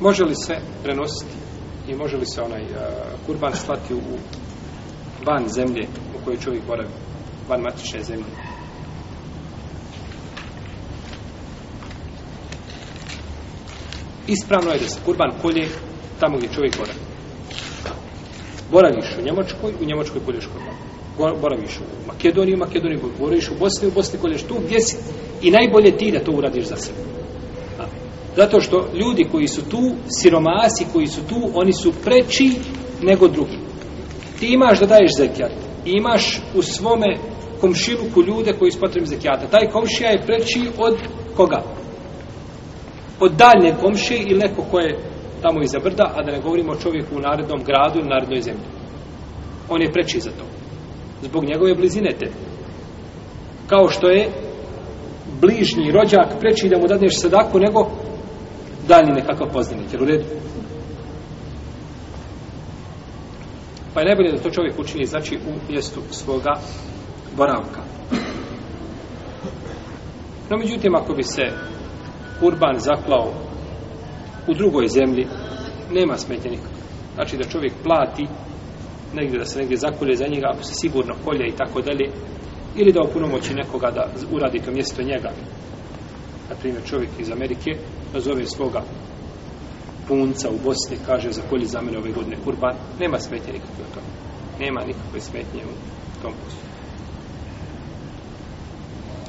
Može li se prenositi i može li se onaj uh, kurban slati u van zemlje u kojoj čovjek boravi, van matične zemlje? Ispravno je da se kurban kolje tamo gdje čovjek boravi. Boraviš u Njemačkoj, u Njemačkoj kolješ kurban. Boraviš u Makedoniji, u Makedoniji boraviš u Bosni, u Bosni kolješ tu gdje si. I najbolje ti da to uradiš za sebe. Zato što ljudi koji su tu, siromasi koji su tu, oni su preči nego drugi. Ti imaš da daješ zekijat. I imaš u svome komšiluku ljude koji su zekijata. Taj komšija je preči od koga? Od daljne komšije ili neko ko je tamo iza brda, a da ne govorimo o čovjeku u narednom gradu ili narednoj zemlji. On je preči za to. Zbog njegove blizine te. Kao što je bližnji rođak preči da mu dadneš sadaku nego daljni nekakav poznanik. Jer u redu? Pa je najbolje da to čovjek učini, znači, u mjestu svoga boravka. No, međutim, ako bi se kurban zaklao u drugoj zemlji, nema smetnje nikako. Znači da čovjek plati negdje da se negdje zakolje za njega, ako se sigurno kolje i tako dalje, ili da opunomoći nekoga da uradi to mjesto njega. Na primjer, čovjek iz Amerike nazove svoga punca u Bosni, kaže za kolje za mene ove godine kurban, nema smetnje nikakve u tome. Nema nikakve smetnje u tom poslu.